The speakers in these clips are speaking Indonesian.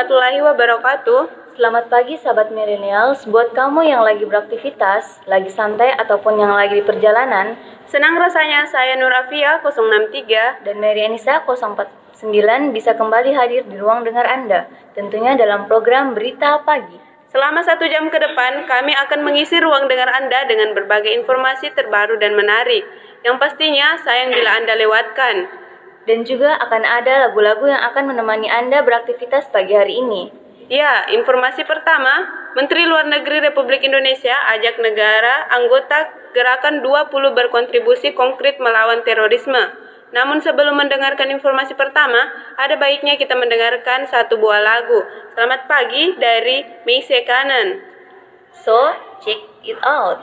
warahmatullahi wabarakatuh. Selamat pagi sahabat millennials. Buat kamu yang lagi beraktivitas, lagi santai ataupun yang lagi di perjalanan, Senang rasanya saya Nur Afia 063 dan Mary Anissa 049 bisa kembali hadir di ruang dengar Anda, tentunya dalam program Berita Pagi. Selama satu jam ke depan, kami akan mengisi ruang dengar Anda dengan berbagai informasi terbaru dan menarik. Yang pastinya sayang bila Anda lewatkan. Dan juga akan ada lagu-lagu yang akan menemani Anda beraktivitas pagi hari ini. Ya, informasi pertama, Menteri Luar Negeri Republik Indonesia ajak negara anggota Gerakan 20 berkontribusi konkret melawan terorisme. Namun sebelum mendengarkan informasi pertama, ada baiknya kita mendengarkan satu buah lagu. Selamat pagi dari Meise Kanan. So, check it out.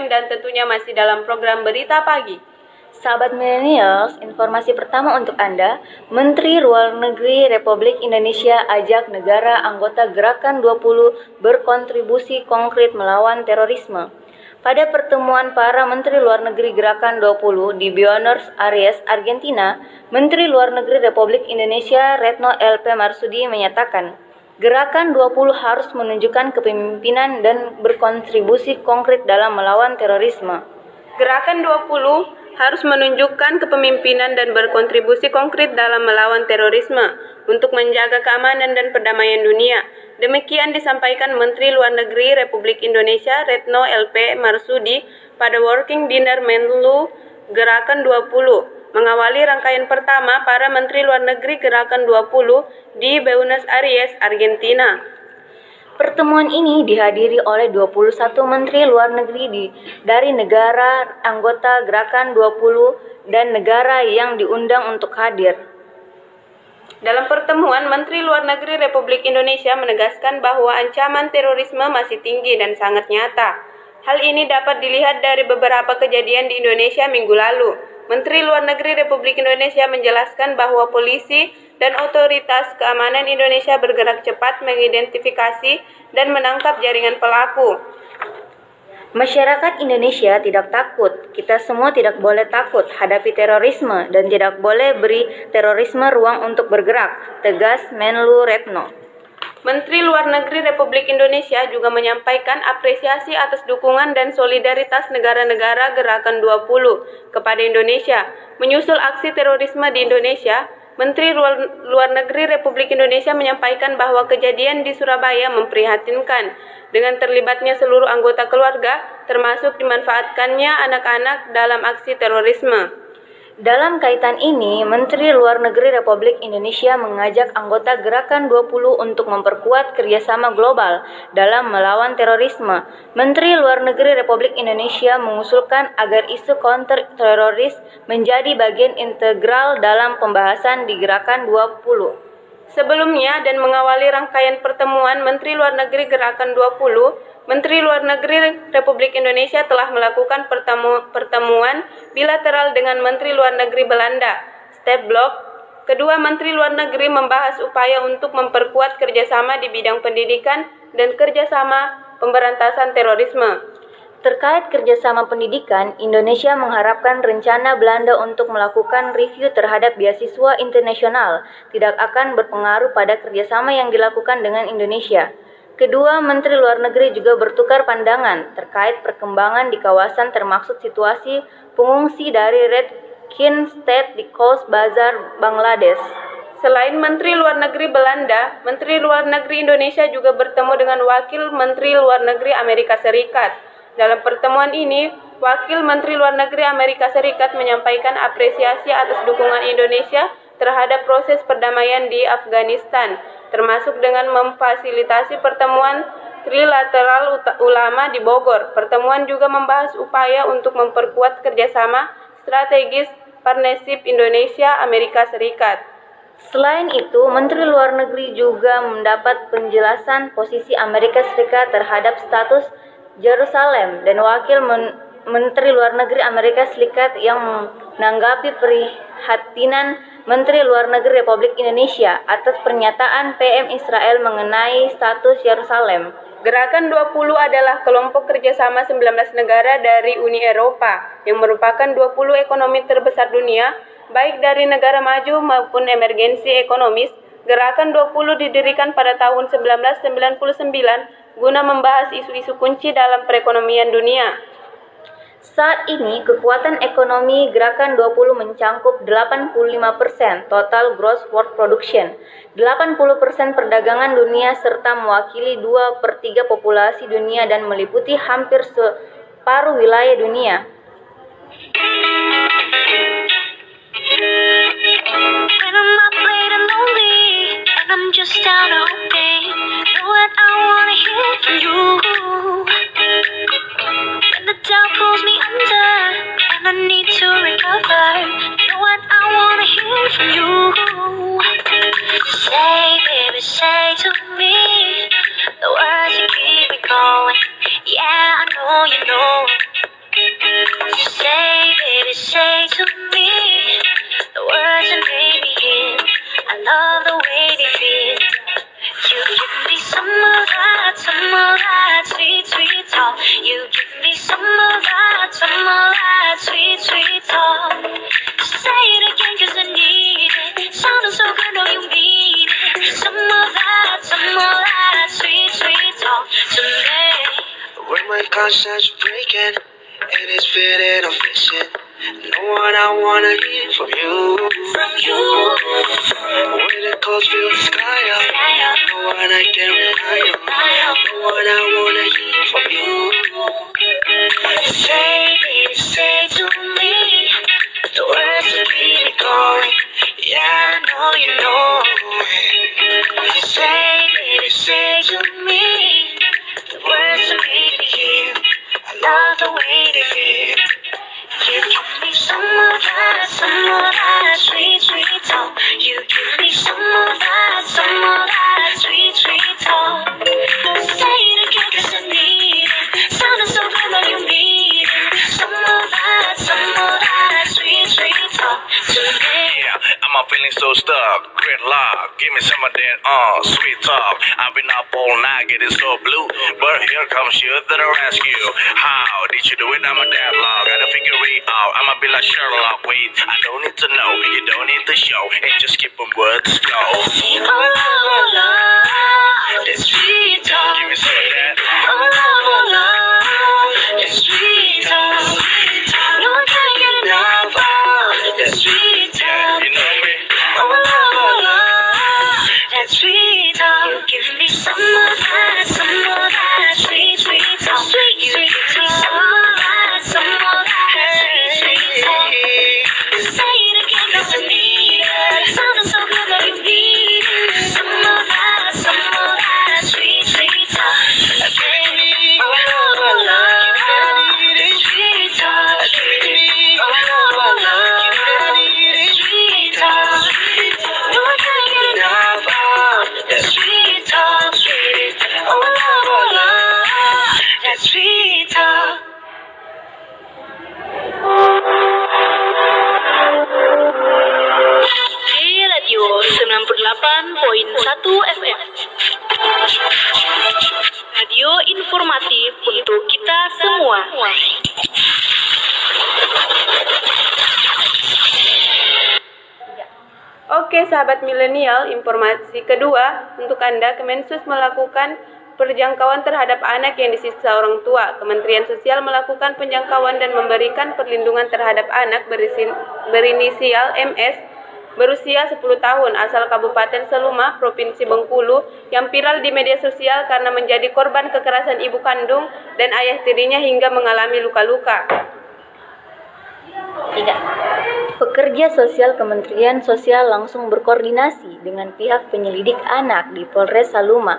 FM dan tentunya masih dalam program Berita Pagi. Sahabat milenials, informasi pertama untuk Anda, Menteri Luar Negeri Republik Indonesia ajak negara anggota Gerakan 20 berkontribusi konkret melawan terorisme. Pada pertemuan para Menteri Luar Negeri Gerakan 20 di Buenos Aires, Argentina, Menteri Luar Negeri Republik Indonesia Retno LP Marsudi menyatakan, Gerakan 20 harus menunjukkan kepemimpinan dan berkontribusi konkret dalam melawan terorisme. Gerakan 20 harus menunjukkan kepemimpinan dan berkontribusi konkret dalam melawan terorisme untuk menjaga keamanan dan perdamaian dunia. Demikian disampaikan Menteri Luar Negeri Republik Indonesia Retno LP Marsudi pada Working Dinner Menlu Gerakan 20 mengawali rangkaian pertama para Menteri Luar Negeri Gerakan 20 di Buenos Aires, Argentina. Pertemuan ini dihadiri oleh 21 menteri luar negeri di, dari negara anggota Gerakan 20 dan negara yang diundang untuk hadir. Dalam pertemuan, Menteri Luar Negeri Republik Indonesia menegaskan bahwa ancaman terorisme masih tinggi dan sangat nyata. Hal ini dapat dilihat dari beberapa kejadian di Indonesia minggu lalu. Menteri Luar Negeri Republik Indonesia menjelaskan bahwa polisi dan otoritas keamanan Indonesia bergerak cepat mengidentifikasi dan menangkap jaringan pelaku. Masyarakat Indonesia tidak takut. Kita semua tidak boleh takut hadapi terorisme dan tidak boleh beri terorisme ruang untuk bergerak, tegas Menlu Retno. Menteri Luar Negeri Republik Indonesia juga menyampaikan apresiasi atas dukungan dan solidaritas negara-negara Gerakan 20 kepada Indonesia menyusul aksi terorisme di Indonesia Menteri Luar, Negeri Republik Indonesia menyampaikan bahwa kejadian di Surabaya memprihatinkan dengan terlibatnya seluruh anggota keluarga, termasuk dimanfaatkannya anak-anak dalam aksi terorisme. Dalam kaitan ini, Menteri Luar Negeri Republik Indonesia mengajak anggota Gerakan 20 untuk memperkuat kerjasama global dalam melawan terorisme. Menteri Luar Negeri Republik Indonesia mengusulkan agar isu counter teroris menjadi bagian integral dalam pembahasan di Gerakan 20. Sebelumnya dan mengawali rangkaian pertemuan Menteri Luar Negeri Gerakan 20, Menteri Luar Negeri Republik Indonesia telah melakukan pertemu, pertemuan bilateral dengan Menteri Luar Negeri Belanda, Step Blok. Kedua Menteri Luar Negeri membahas upaya untuk memperkuat kerjasama di bidang pendidikan dan kerjasama pemberantasan terorisme. Terkait kerjasama pendidikan, Indonesia mengharapkan rencana Belanda untuk melakukan review terhadap beasiswa internasional tidak akan berpengaruh pada kerjasama yang dilakukan dengan Indonesia. Kedua Menteri Luar Negeri juga bertukar pandangan terkait perkembangan di kawasan termasuk situasi pengungsi dari Red Kin State di Coast Bazar, Bangladesh. Selain Menteri Luar Negeri Belanda, Menteri Luar Negeri Indonesia juga bertemu dengan Wakil Menteri Luar Negeri Amerika Serikat. Dalam pertemuan ini, Wakil Menteri Luar Negeri Amerika Serikat menyampaikan apresiasi atas dukungan Indonesia terhadap proses perdamaian di Afghanistan termasuk dengan memfasilitasi pertemuan trilateral ulama di Bogor. Pertemuan juga membahas upaya untuk memperkuat kerjasama strategis partnership Indonesia-Amerika Serikat. Selain itu, Menteri Luar Negeri juga mendapat penjelasan posisi Amerika Serikat terhadap status Jerusalem dan Wakil Men Menteri Luar Negeri Amerika Serikat yang menanggapi prihatinan Menteri Luar Negeri Republik Indonesia atas pernyataan PM Israel mengenai status Yerusalem. Gerakan 20 adalah kelompok kerjasama 19 negara dari Uni Eropa yang merupakan 20 ekonomi terbesar dunia, baik dari negara maju maupun emergensi ekonomis. Gerakan 20 didirikan pada tahun 1999 guna membahas isu-isu kunci dalam perekonomian dunia, saat ini, kekuatan ekonomi Gerakan 20 mencangkup 85% total gross world production, 80% perdagangan dunia serta mewakili 2 per 3 populasi dunia dan meliputi hampir separuh wilayah dunia. When the doubt pulls me under and I need to recover, you know what I wanna hear from you. Say, baby, say to me the words that keep me going. Yeah, I know you know. Say, baby, say to me the words that made me heal. I love the way they feel. You give me some of that, some of that sweet, sweet talk. You give me some of that, some of that sweet, sweet talk. Say it again, cause I need it. Sounded so good, know you mean it. Some of that, some of that sweet, sweet talk to me. When my concept's breaking, and it's fitting, I'm. Know what I wanna hear from you. From you. When the cold feels sky up, know what I can rely on. 98.1 FM. Radio informatif untuk kita semua. Oke sahabat milenial, informasi kedua untuk Anda Kemensus melakukan perjangkauan terhadap anak yang disiksa orang tua. Kementerian Sosial melakukan penjangkauan dan memberikan perlindungan terhadap anak berinisial MS berusia 10 tahun asal Kabupaten Seluma, Provinsi Bengkulu yang viral di media sosial karena menjadi korban kekerasan ibu kandung dan ayah tirinya hingga mengalami luka-luka. Tiga. Pekerja sosial Kementerian Sosial langsung berkoordinasi dengan pihak penyelidik anak di Polres Saluma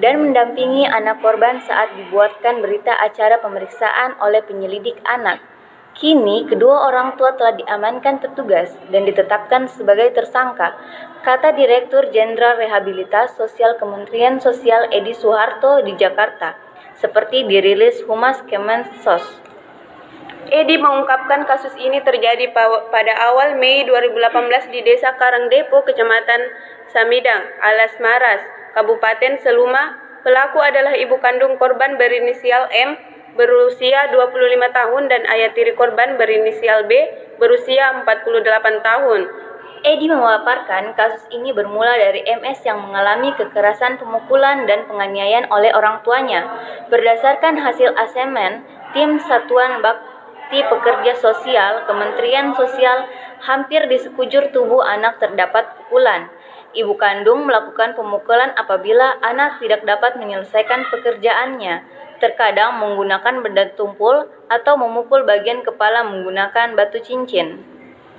dan mendampingi anak korban saat dibuatkan berita acara pemeriksaan oleh penyelidik anak. Kini, kedua orang tua telah diamankan petugas dan ditetapkan sebagai tersangka, kata Direktur Jenderal Rehabilitas Sosial Kementerian Sosial Edi Soeharto di Jakarta, seperti dirilis Humas Kemensos. Edi mengungkapkan kasus ini terjadi pa- pada awal Mei 2018 di Desa Karangdepo, Kecamatan Samidang, Alas Maras, Kabupaten Seluma. Pelaku adalah ibu kandung korban berinisial M berusia 25 tahun dan ayah tiri korban berinisial B berusia 48 tahun. Edi memaparkan kasus ini bermula dari MS yang mengalami kekerasan pemukulan dan penganiayaan oleh orang tuanya. Berdasarkan hasil asemen, tim Satuan Bakti Pekerja Sosial Kementerian Sosial hampir di sekujur tubuh anak terdapat pukulan. Ibu kandung melakukan pemukulan apabila anak tidak dapat menyelesaikan pekerjaannya, terkadang menggunakan benda tumpul atau memukul bagian kepala menggunakan batu cincin.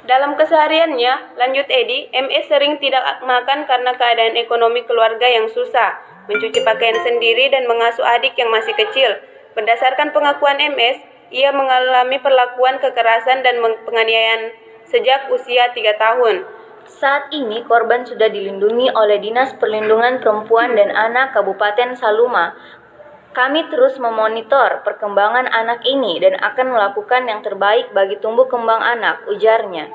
Dalam kesehariannya, lanjut Edi, MS sering tidak makan karena keadaan ekonomi keluarga yang susah, mencuci pakaian sendiri dan mengasuh adik yang masih kecil. Berdasarkan pengakuan MS, ia mengalami perlakuan kekerasan dan penganiayaan sejak usia 3 tahun. Saat ini korban sudah dilindungi oleh Dinas Perlindungan Perempuan dan Anak Kabupaten Saluma. Kami terus memonitor perkembangan anak ini dan akan melakukan yang terbaik bagi tumbuh kembang anak, ujarnya.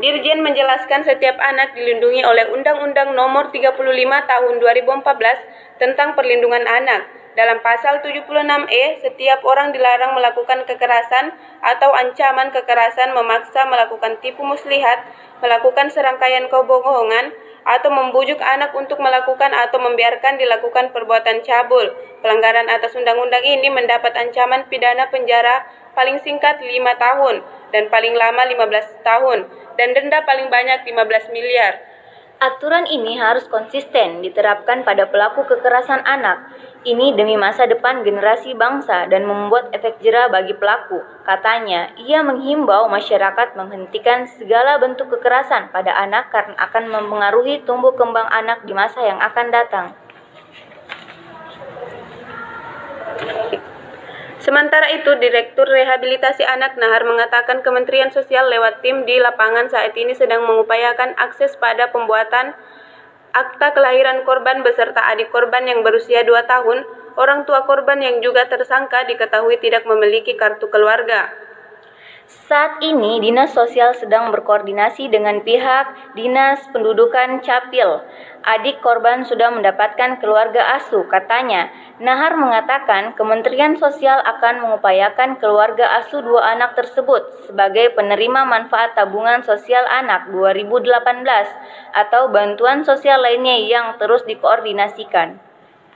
Dirjen menjelaskan setiap anak dilindungi oleh Undang-Undang Nomor 35 Tahun 2014 tentang Perlindungan Anak. Dalam pasal 76E, setiap orang dilarang melakukan kekerasan atau ancaman kekerasan memaksa melakukan tipu muslihat, melakukan serangkaian kebohongan, atau membujuk anak untuk melakukan atau membiarkan dilakukan perbuatan cabul. Pelanggaran atas undang-undang ini mendapat ancaman pidana penjara paling singkat 5 tahun dan paling lama 15 tahun dan denda paling banyak 15 miliar. Aturan ini harus konsisten diterapkan pada pelaku kekerasan anak. Ini demi masa depan generasi bangsa dan membuat efek jera bagi pelaku. Katanya, ia menghimbau masyarakat menghentikan segala bentuk kekerasan pada anak karena akan mempengaruhi tumbuh kembang anak di masa yang akan datang. Sementara itu, Direktur Rehabilitasi Anak Nahar mengatakan Kementerian Sosial lewat tim di lapangan saat ini sedang mengupayakan akses pada pembuatan akta kelahiran korban beserta adik korban yang berusia 2 tahun, orang tua korban yang juga tersangka diketahui tidak memiliki kartu keluarga. Saat ini, Dinas Sosial sedang berkoordinasi dengan pihak Dinas Pendudukan Capil. Adik korban sudah mendapatkan keluarga asuh, katanya. Nahar mengatakan Kementerian Sosial akan mengupayakan keluarga asuh dua anak tersebut sebagai penerima manfaat tabungan sosial anak 2018 atau bantuan sosial lainnya yang terus dikoordinasikan.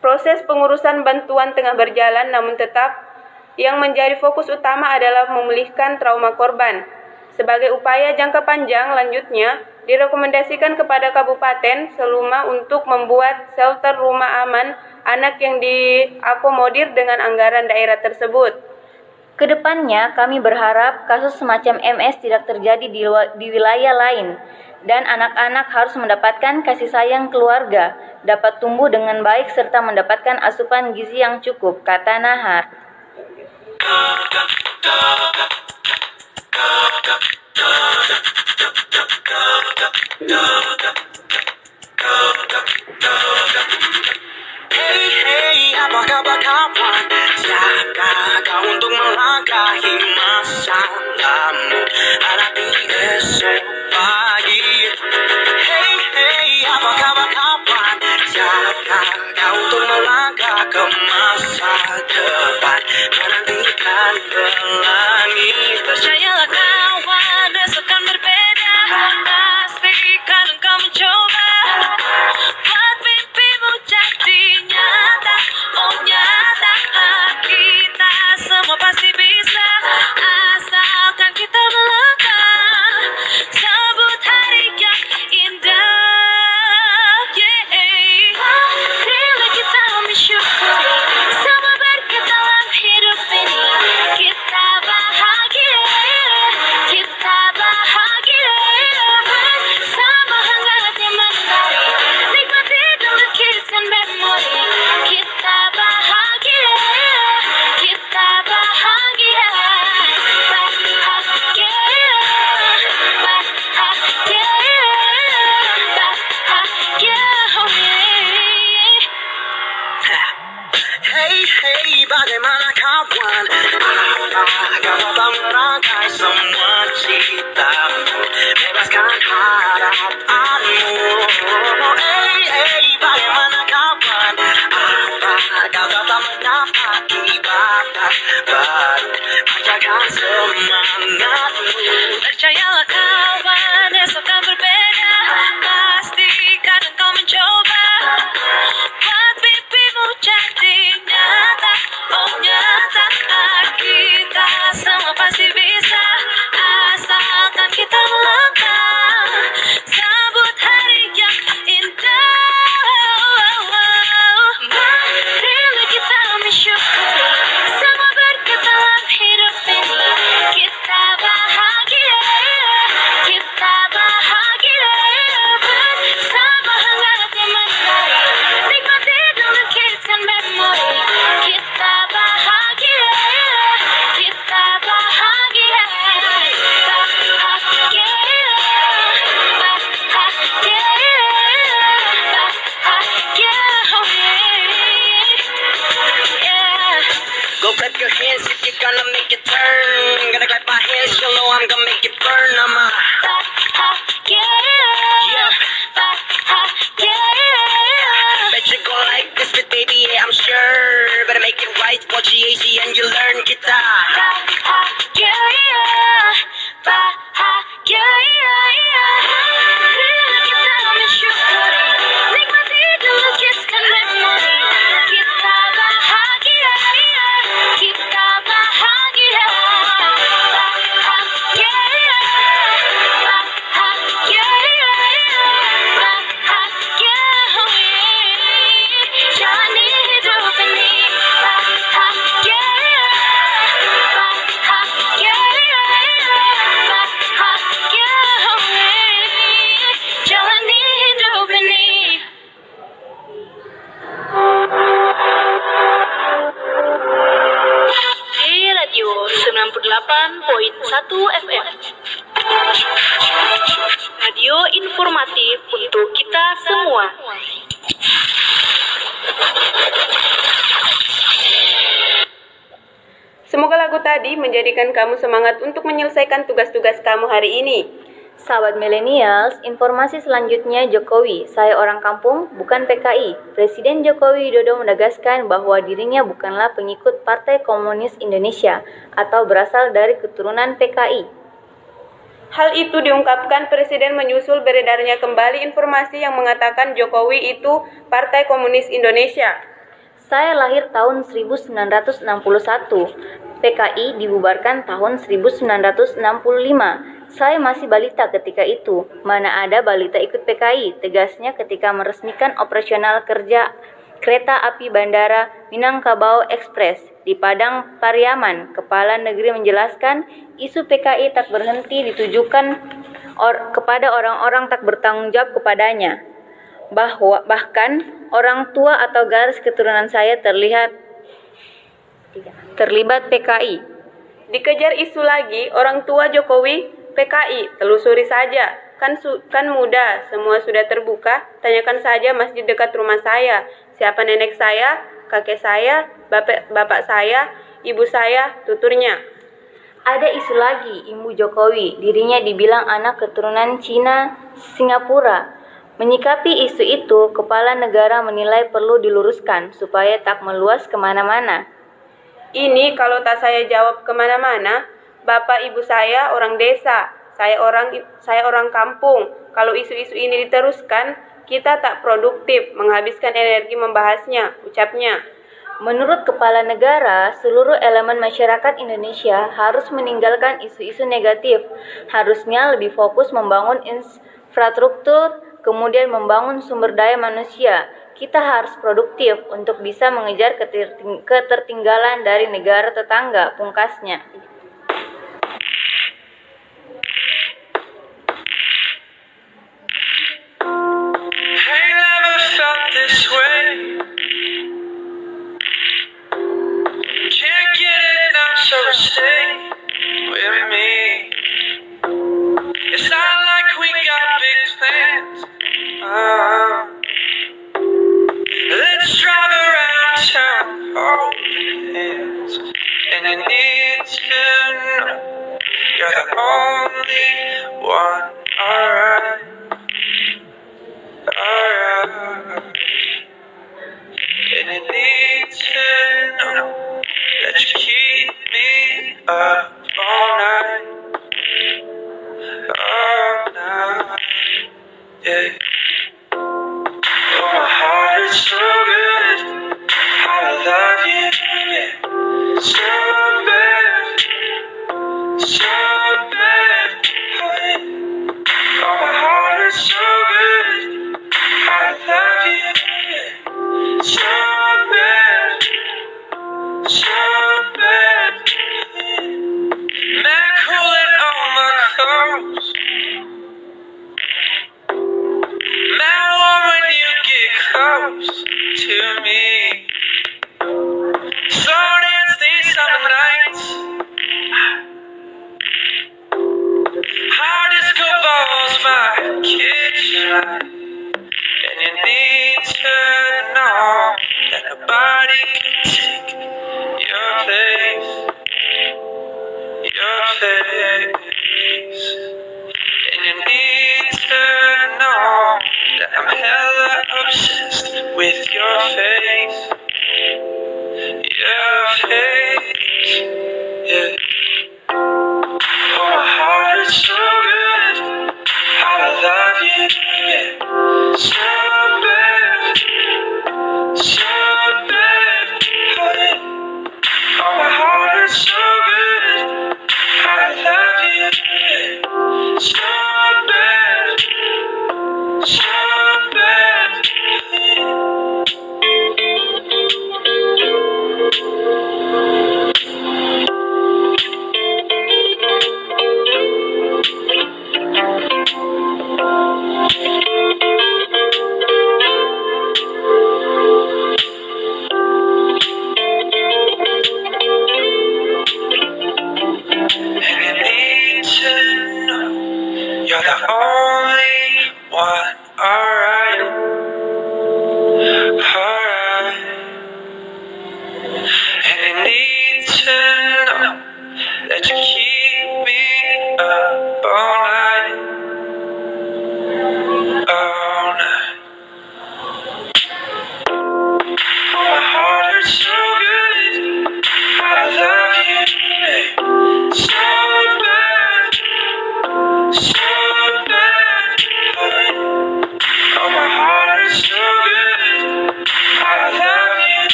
Proses pengurusan bantuan tengah berjalan namun tetap yang menjadi fokus utama adalah memulihkan trauma korban. Sebagai upaya jangka panjang lanjutnya, direkomendasikan kepada Kabupaten Seluma untuk membuat shelter rumah aman anak yang diakomodir dengan anggaran daerah tersebut. Ke depannya, kami berharap kasus semacam MS tidak terjadi di, di wilayah lain, dan anak-anak harus mendapatkan kasih sayang keluarga, dapat tumbuh dengan baik serta mendapatkan asupan gizi yang cukup, kata Nahar. Hey hey, apa kabar kawan? Siapkah kau untuk melangkahi masalahmu? Hadapi esok pagi. Hey hey, apa kabar kawan? Siapkah kau untuk melangkah ke masa depan? love. Menjadikan kamu semangat untuk menyelesaikan tugas-tugas kamu hari ini. Sahabat milenials, informasi selanjutnya Jokowi, saya orang kampung, bukan PKI. Presiden Jokowi Widodo menegaskan bahwa dirinya bukanlah pengikut Partai Komunis Indonesia atau berasal dari keturunan PKI. Hal itu diungkapkan Presiden menyusul beredarnya kembali informasi yang mengatakan Jokowi itu Partai Komunis Indonesia. Saya lahir tahun 1961. PKI dibubarkan tahun 1965. Saya masih balita ketika itu. Mana ada balita ikut PKI? Tegasnya ketika meresmikan operasional kerja kereta api bandara Minangkabau Express di Padang Pariaman. Kepala negeri menjelaskan isu PKI tak berhenti ditujukan or kepada orang-orang tak bertanggung jawab kepadanya. Bahwa bahkan orang tua atau garis keturunan saya terlihat terlibat PKI. Dikejar isu lagi, orang tua Jokowi PKI, telusuri saja. Kan su kan mudah, semua sudah terbuka. Tanyakan saja masjid dekat rumah saya. Siapa nenek saya, kakek saya, bapak, bapak saya, ibu saya, tuturnya. Ada isu lagi, Ibu Jokowi, dirinya dibilang anak keturunan Cina, Singapura. Menyikapi isu itu, kepala negara menilai perlu diluruskan supaya tak meluas ke mana-mana. Ini kalau tak saya jawab ke mana-mana, bapak ibu saya orang desa, saya orang saya orang kampung. Kalau isu-isu ini diteruskan, kita tak produktif menghabiskan energi membahasnya, ucapnya. Menurut kepala negara, seluruh elemen masyarakat Indonesia harus meninggalkan isu-isu negatif. Harusnya lebih fokus membangun infrastruktur, kemudian membangun sumber daya manusia. Kita harus produktif untuk bisa mengejar keterting- ketertinggalan dari negara tetangga, pungkasnya. Uh, let's drive around town, hands. And you need to know you're the only one,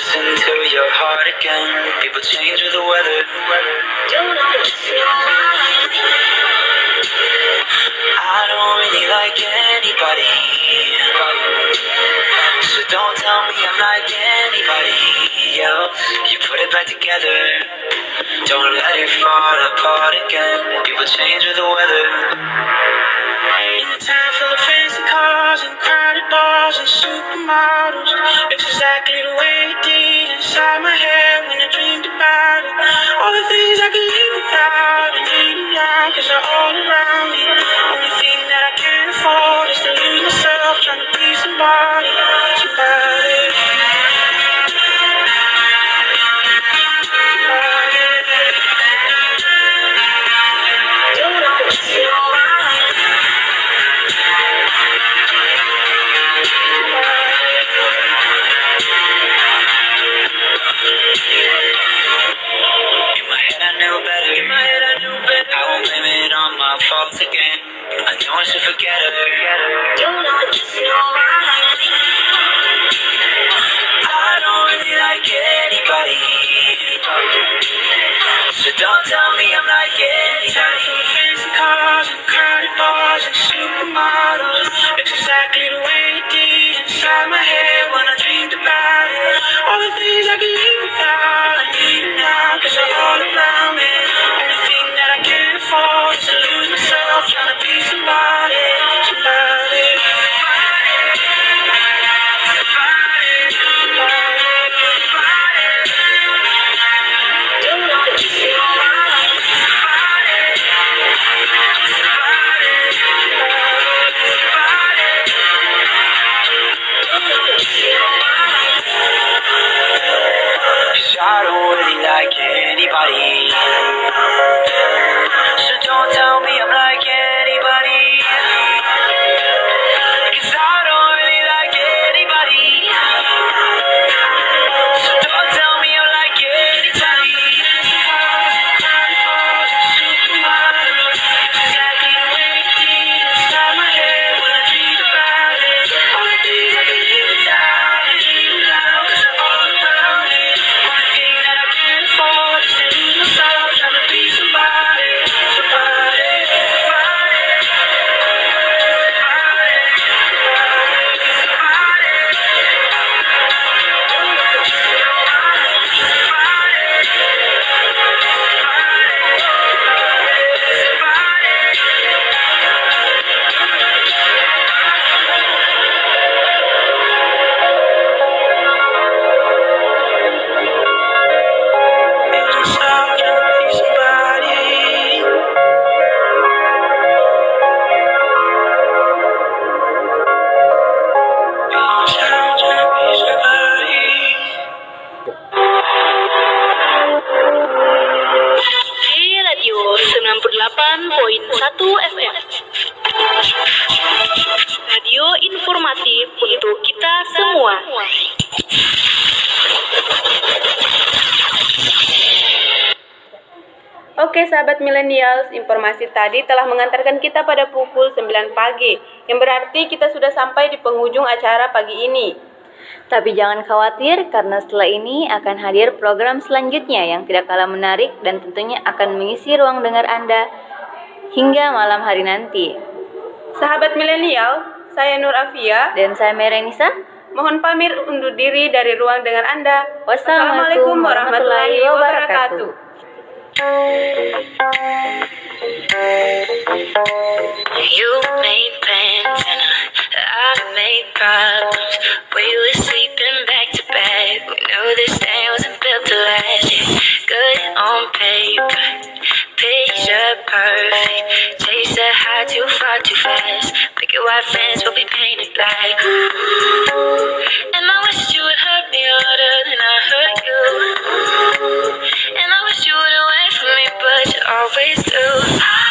burst into your heart again. People change with the weather. I don't really like anybody. So don't tell me I'm like anybody else. You put it back together. Don't let it fall apart again. People change with the weather. And supermodels, it's exactly the way it did inside my head when I dreamed about it. All the things I could live without and need now, cause they're all around me. Only thing that I can't afford is to lose myself trying to be somebody. I know I should forget her. I don't really like anybody. So don't tell me I'm like anybody. Fancy cars and crowded bars and supermodels. It's exactly the way it did inside my head when I dreamed about it. All the things I could live without, I need them now, cause they're all around me. Tadi telah mengantarkan kita pada pukul 9 pagi, yang berarti kita sudah sampai di penghujung acara pagi ini. Tapi jangan khawatir karena setelah ini akan hadir program selanjutnya yang tidak kalah menarik dan tentunya akan mengisi ruang dengar Anda hingga malam hari nanti. Sahabat milenial, saya Nur Afia, Dan saya Merenisa. mohon pamit undur diri dari ruang dengar Anda. Wassalamualaikum warahmatullahi wabarakatuh. You made plans and I, made problems. We were sleeping back to back. We knew this thing wasn't built to last. Good on paper, picture perfect. Chase the high too far too fast. Picket white fence will be painted black. And I wish you would hurt me harder than I hurt you. And I wish you would but always do.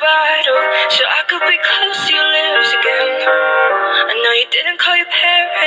vital So I could be close to your lips again. I know you didn't call your parents.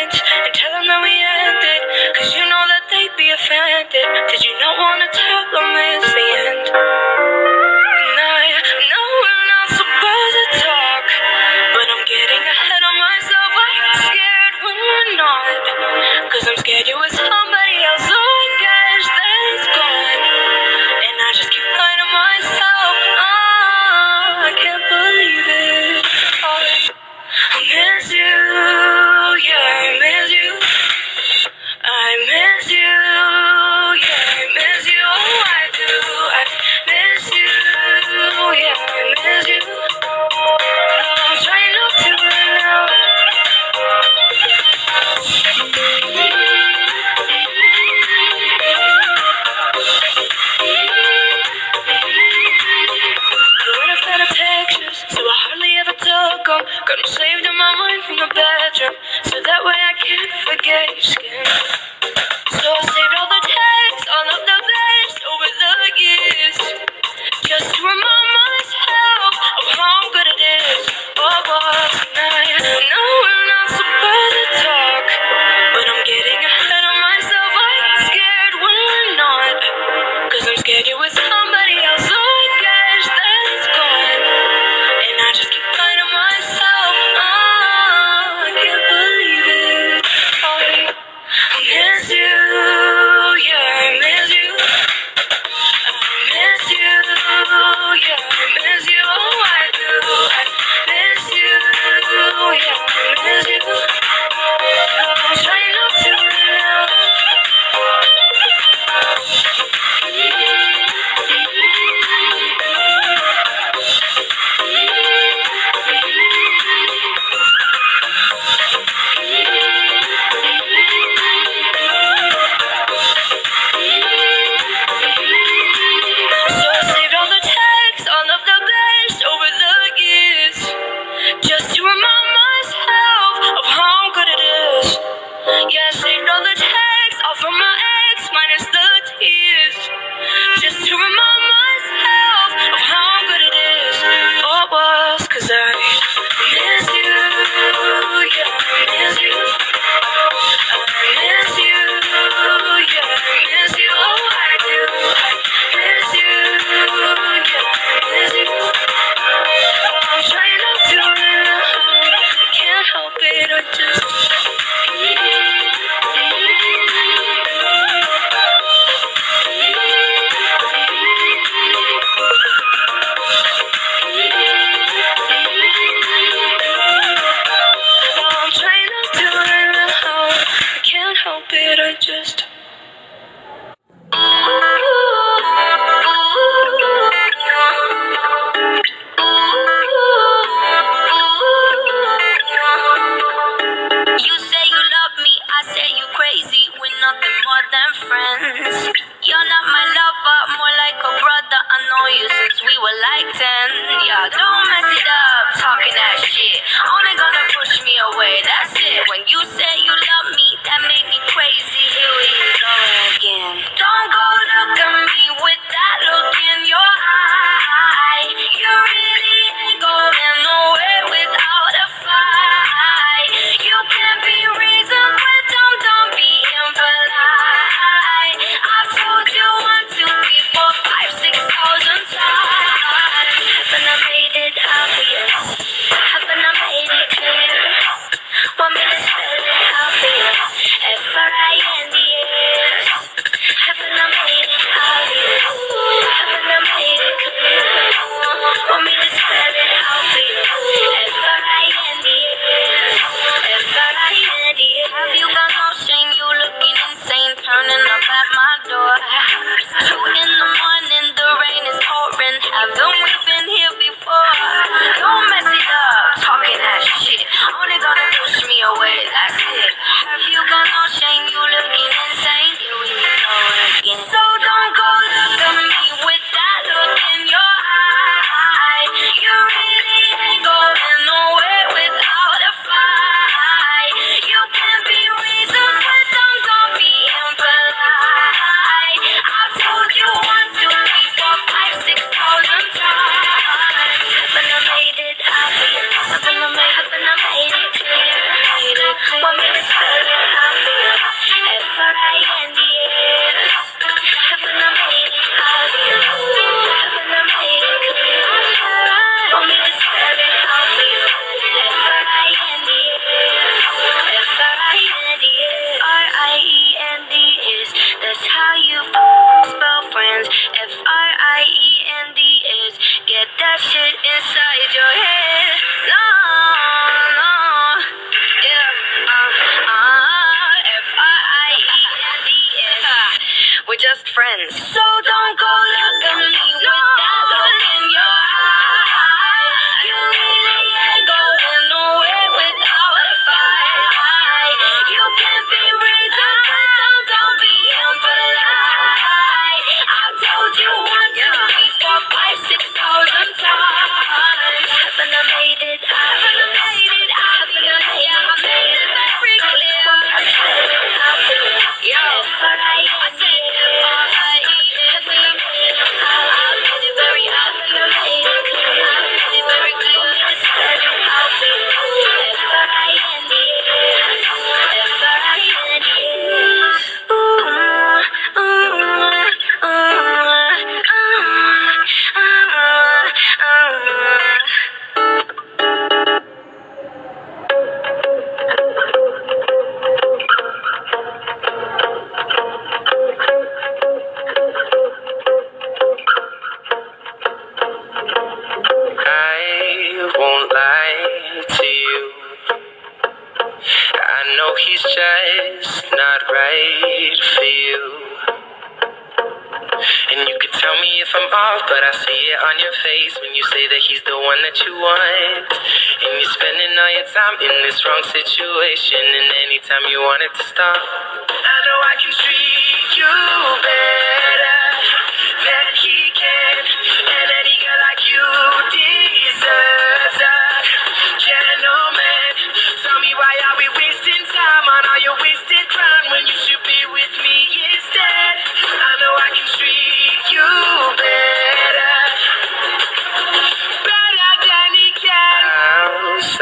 friends. So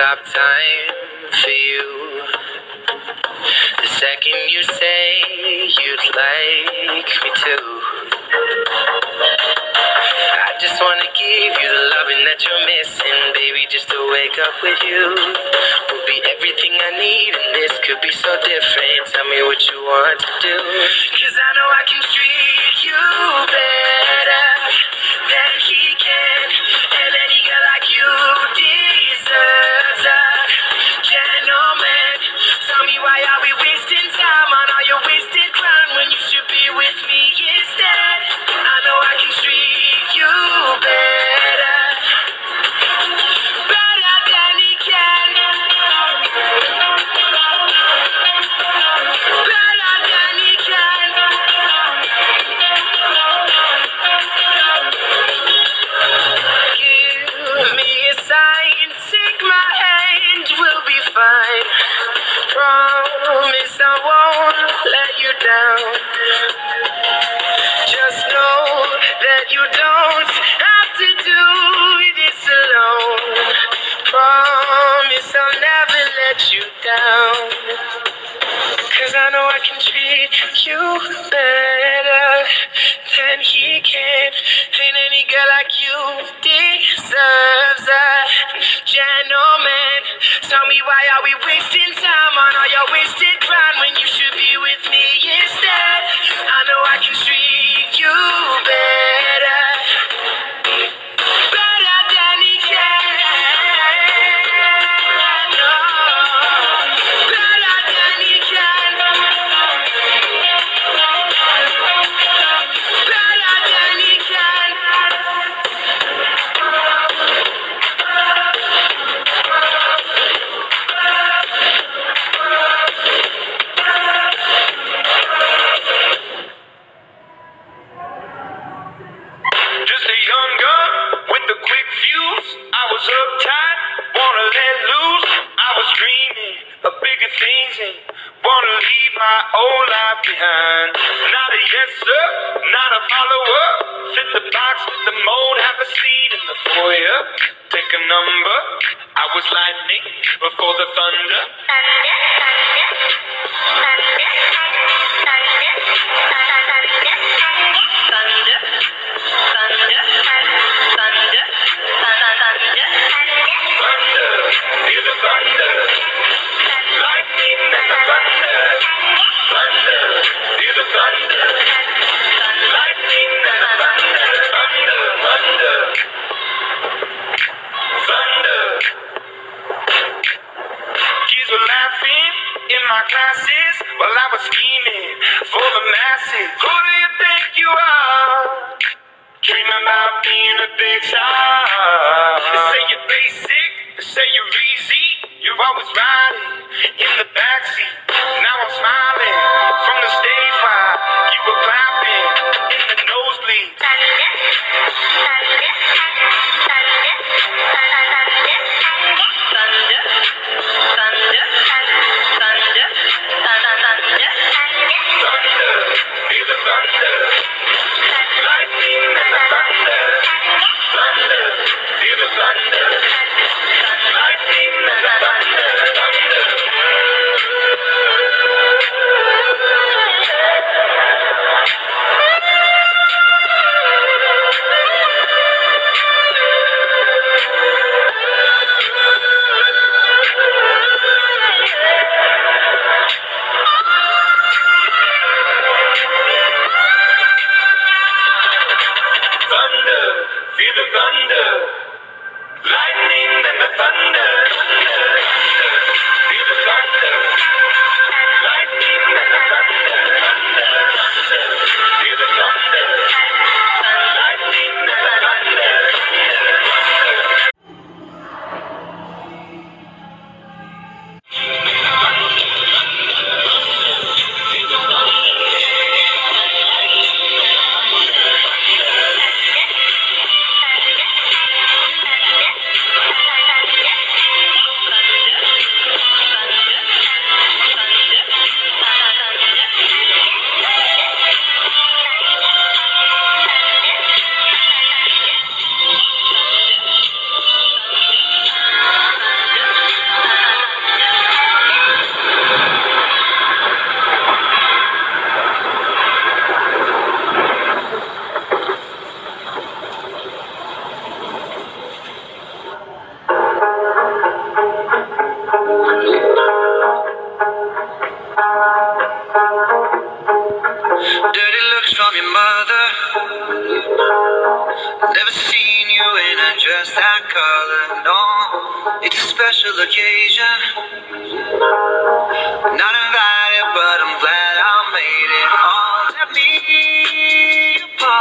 stop time for you. The second you say you'd like me to, I just wanna give you the loving that you're missing, baby. Just to wake up with you will be everything I need, and this could be so different. Tell me what you want to do, cause I know I can treat you, baby.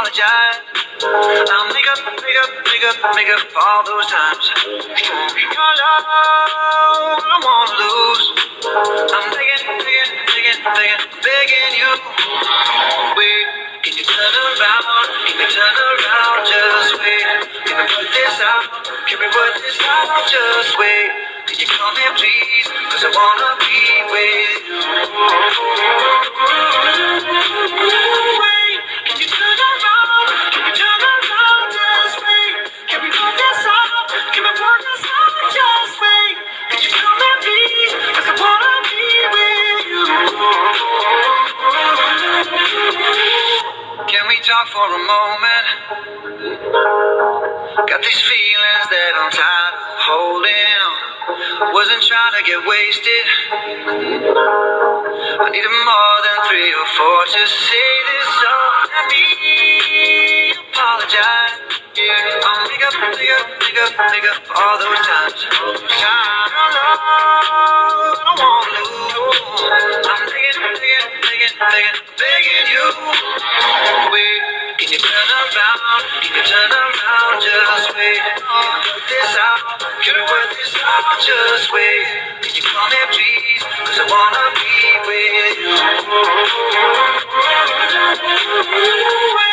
apologize. I'll make up, make up, make up, make up all those times. Your love, I won't lose. I'm begging, begging, begging, begging, begging you. Wait, can you turn around? Can you turn around? Just wait. Can we work this out? Can we work this out? Just wait. Can you call me please? Cause I wanna be with you. Talk for a moment. Got these feelings that I'm tired of holding. Wasn't trying to get wasted. I needed more than three or four to say this song. Let me apologize. I'll make up, make up, make up, make up for all those times. All those. I don't know, I don't want to lose. I'm thinking, thinking begging, begging, begging you. Wait, can you turn around? Can you turn around? Just wait. This this? Just wait. Can you call me, I wanna be with you.